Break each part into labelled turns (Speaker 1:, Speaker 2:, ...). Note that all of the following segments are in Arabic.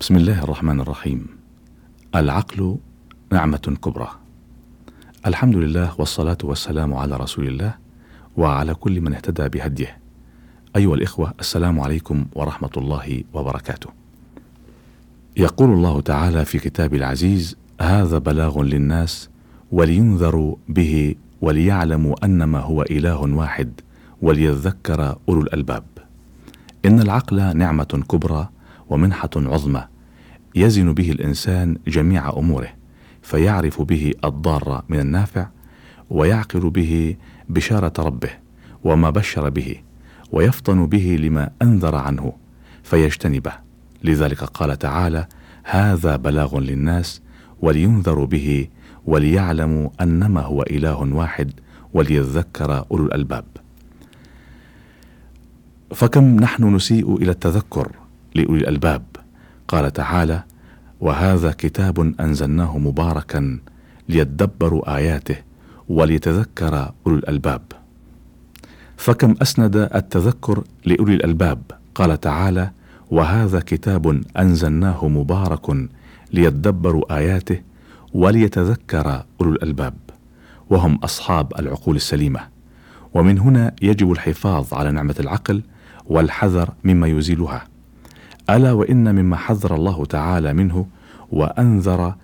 Speaker 1: بسم الله الرحمن الرحيم العقل نعمة كبرى الحمد لله والصلاة والسلام على رسول الله وعلى كل من اهتدى بهديه أيها الإخوة السلام عليكم ورحمة الله وبركاته يقول الله تعالى في كتاب العزيز هذا بلاغ للناس ولينذروا به وليعلموا أنما هو إله واحد وليذكر أولو الألباب إن العقل نعمة كبرى ومنحة عظمى يزن به الإنسان جميع أموره فيعرف به الضار من النافع ويعقل به بشارة ربه وما بشر به ويفطن به لما أنذر عنه فيجتنبه. لذلك قال تعالى هذا بلاغ للناس ولينذروا به وليعلموا أنما هو إله واحد وليذكر أولو الألباب. فكم نحن نسيء إلى التذكر لأولي الألباب. قال تعالى وهذا كتاب أنزلناه مباركا ليدبروا آياته وليتذكر اولو الألباب. فكم أسند التذكر لأولي الألباب؟ قال تعالى وهذا كتاب أنزلناه مبارك ليدبروا آياته وليتذكر اولو الألباب. وهم أصحاب العقول السليمة. ومن هنا يجب الحفاظ على نعمة العقل والحذر مما يزيلها. ألا وإن مما حذر الله تعالى منه وأنذر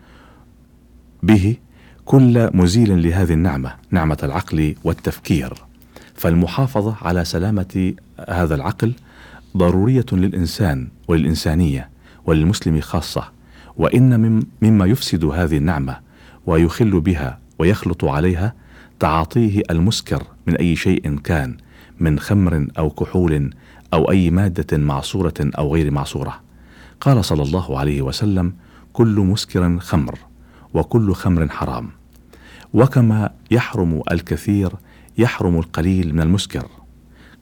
Speaker 1: به كل مزيل لهذه النعمة نعمة العقل والتفكير. فالمحافظة على سلامة هذا العقل ضرورية للإنسان وللإنسانية وللمسلم خاصة وإن مما يفسد هذه النعمة ويخل بها ويخلط عليها تعاطيه المسكر من أي شيء كان من خمر أو كحول أو أي مادة معصورة أو غير معصورة. قال صلى الله عليه وسلم كل مسكر خمر وكل خمر حرام. وكما يحرم الكثير يحرم القليل من المسكر.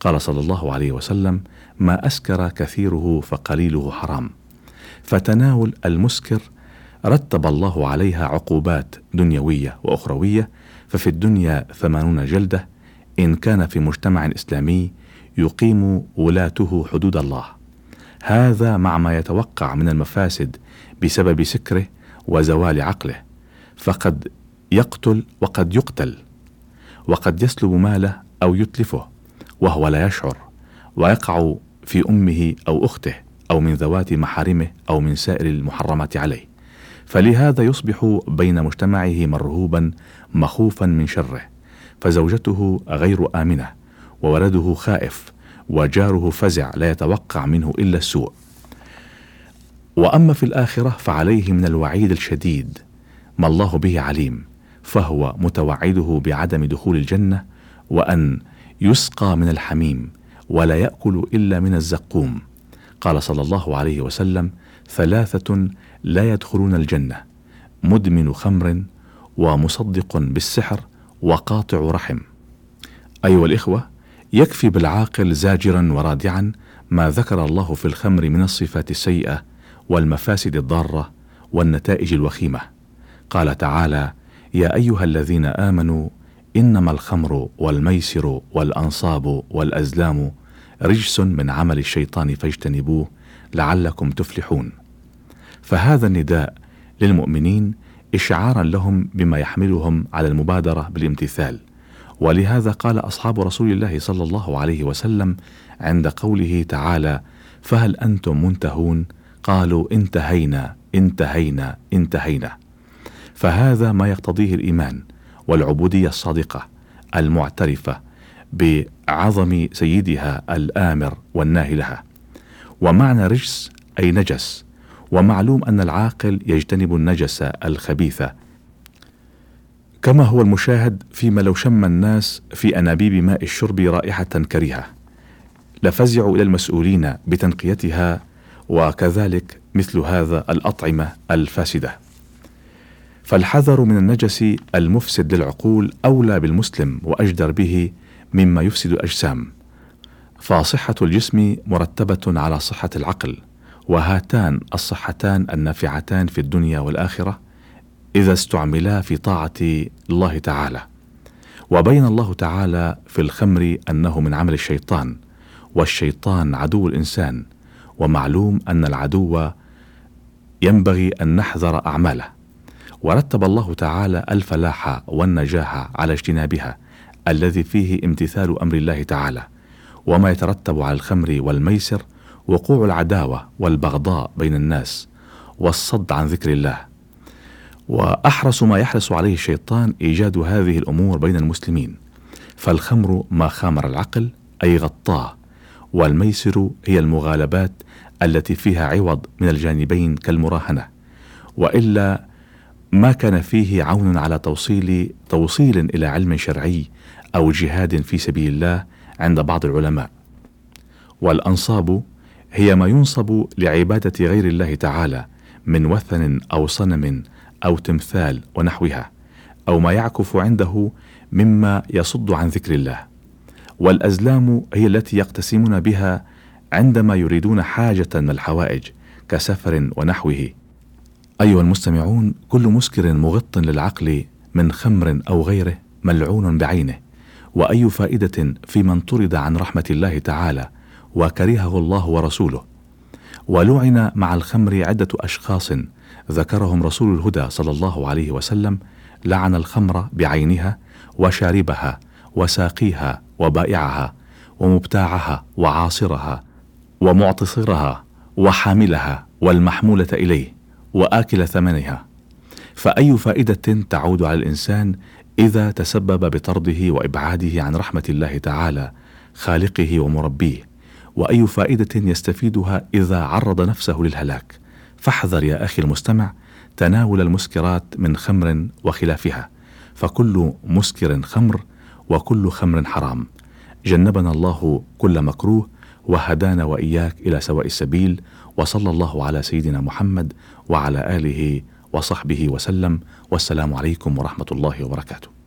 Speaker 1: قال صلى الله عليه وسلم ما أسكر كثيره فقليله حرام. فتناول المسكر رتب الله عليها عقوبات دنيوية وأخروية ففي الدنيا ثمانون جلدة إن كان في مجتمع إسلامي يقيم ولاته حدود الله. هذا مع ما يتوقع من المفاسد بسبب سكره وزوال عقله. فقد يقتل وقد يقتل. وقد يسلب ماله أو يتلفه وهو لا يشعر. ويقع في أمه أو أخته أو من ذوات محارمه أو من سائر المحرمات عليه. فلهذا يصبح بين مجتمعه مرهوبا مخوفا من شره. فزوجته غير آمنة. وولده خائف وجاره فزع لا يتوقع منه إلا السوء. وأما في الآخرة فعليه من الوعيد الشديد ما الله به عليم فهو متوعده بعدم دخول الجنة وأن يسقى من الحميم ولا يأكل إلا من الزقوم. قال صلى الله عليه وسلم ثلاثة لا يدخلون الجنة مدمن خمر ومصدق بالسحر وقاطع رحم. أيها الإخوة يكفي بالعاقل زاجرا ورادعا ما ذكر الله في الخمر من الصفات السيئة والمفاسد الضارة والنتائج الوخيمة. قال تعالى يا أيها الذين آمنوا إنما الخمر والميسر والأنصاب والأزلام رجس من عمل الشيطان فاجتنبوه لعلكم تفلحون. فهذا النداء للمؤمنين اشعارا لهم بما يحملهم على المبادرة بالامتثال. ولهذا قال أصحاب رسول الله صلى الله عليه وسلم عند قوله تعالى فهل أنتم منتهون؟ قالوا انتهينا انتهينا انتهينا. فهذا ما يقتضيه الإيمان والعبودية الصادقة المعترفة بعظم سيدها الآمر والناهي لها. ومعنى رجس أي نجس ومعلوم أن العاقل يجتنب النجس الخبيث كما هو المشاهد فيما لو شم الناس في أنابيب ماء الشرب رائحة كريهة. لفزعوا إلى المسؤولين بتنقيتها وكذلك مثل هذا الأطعمة الفاسدة. فالحذر من النجس المفسد للعقول أولى بالمسلم وأجدر به مما يفسد الاجسام فصحة الجسم مرتبة على صحة العقل وهاتان الصحتان النافعتان في الدنيا والآخرة إذا استعملا في طاعة الله تعالى. وبين الله تعالى في الخمر أنه من عمل الشيطان والشيطان عدو الإنسان ومعلوم أن العدو ينبغي أن نحذر أعماله. ورتب الله تعالى الفلاح والنجاح على اجتنابها الذي فيه امتثال أمر الله تعالى. وما يترتب على الخمر والميسر وقوع العداوة والبغضاء بين الناس والصد عن ذكر الله. وأحرص ما يحرص عليه الشيطان إيجاد هذه الأمور بين المسلمين. فالخمر ما خامر العقل أي غطاه والميسر هي المغالبات التي فيها عوض من الجانبين كالمراهنة. وإلا ما كان فيه عون على توصيل توصيل إلى علم شرعي أو جهاد في سبيل الله عند بعض العلماء. والأنصاب هي ما ينصب لعبادة غير الله تعالى من وثن أو صنم أو تمثال ونحوها أو ما يعكف عنده مما يصد عن ذكر الله. والأزلام هي التي يقتسمون بها عندما يريدون حاجة من الحوائج كسفر ونحوه. أيها المستمعون كل مسكر مغط للعقل من خمر أو غيره ملعون بعينه. وأي فائدة في من طرد عن رحمة الله تعالى وكرهه الله ورسوله. ولعن مع الخمر عدة أشخاص ذكرهم رسول الهدى صلى الله عليه وسلم لعن الخمر بعينها وشاربها وساقيها وبائعها ومبتاعها وعاصرها ومعتصرها وحاملها والمحمولة إليه وآكل ثمنها. فأي فائدة تعود على الإنسان إذا تسبب بطرده وإبعاده عن رحمة الله تعالى خالقه ومربيه. وأي فائدة يستفيدها إذا عرض نفسه للهلاك. فاحذر يا أخي المستمع تناول المسكرات من خمر وخلافها. فكل مسكر خمر وكل خمر حرام. جنبنا الله كل مكروه وهدانا وإياك إلى سواء السبيل. وصلى الله على سيدنا محمد وعلى آله وصحبه وسلم. والسلام عليكم ورحمة الله وبركاته.